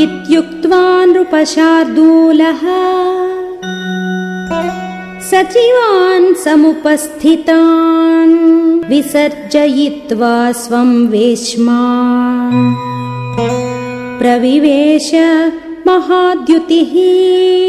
इत्युक्त्वा नृपशार्दूलः सचिवान् समुपस्थितान् विसर्जयित्वा स्वं वेश्मा प्रविवेश महाद्युतिः।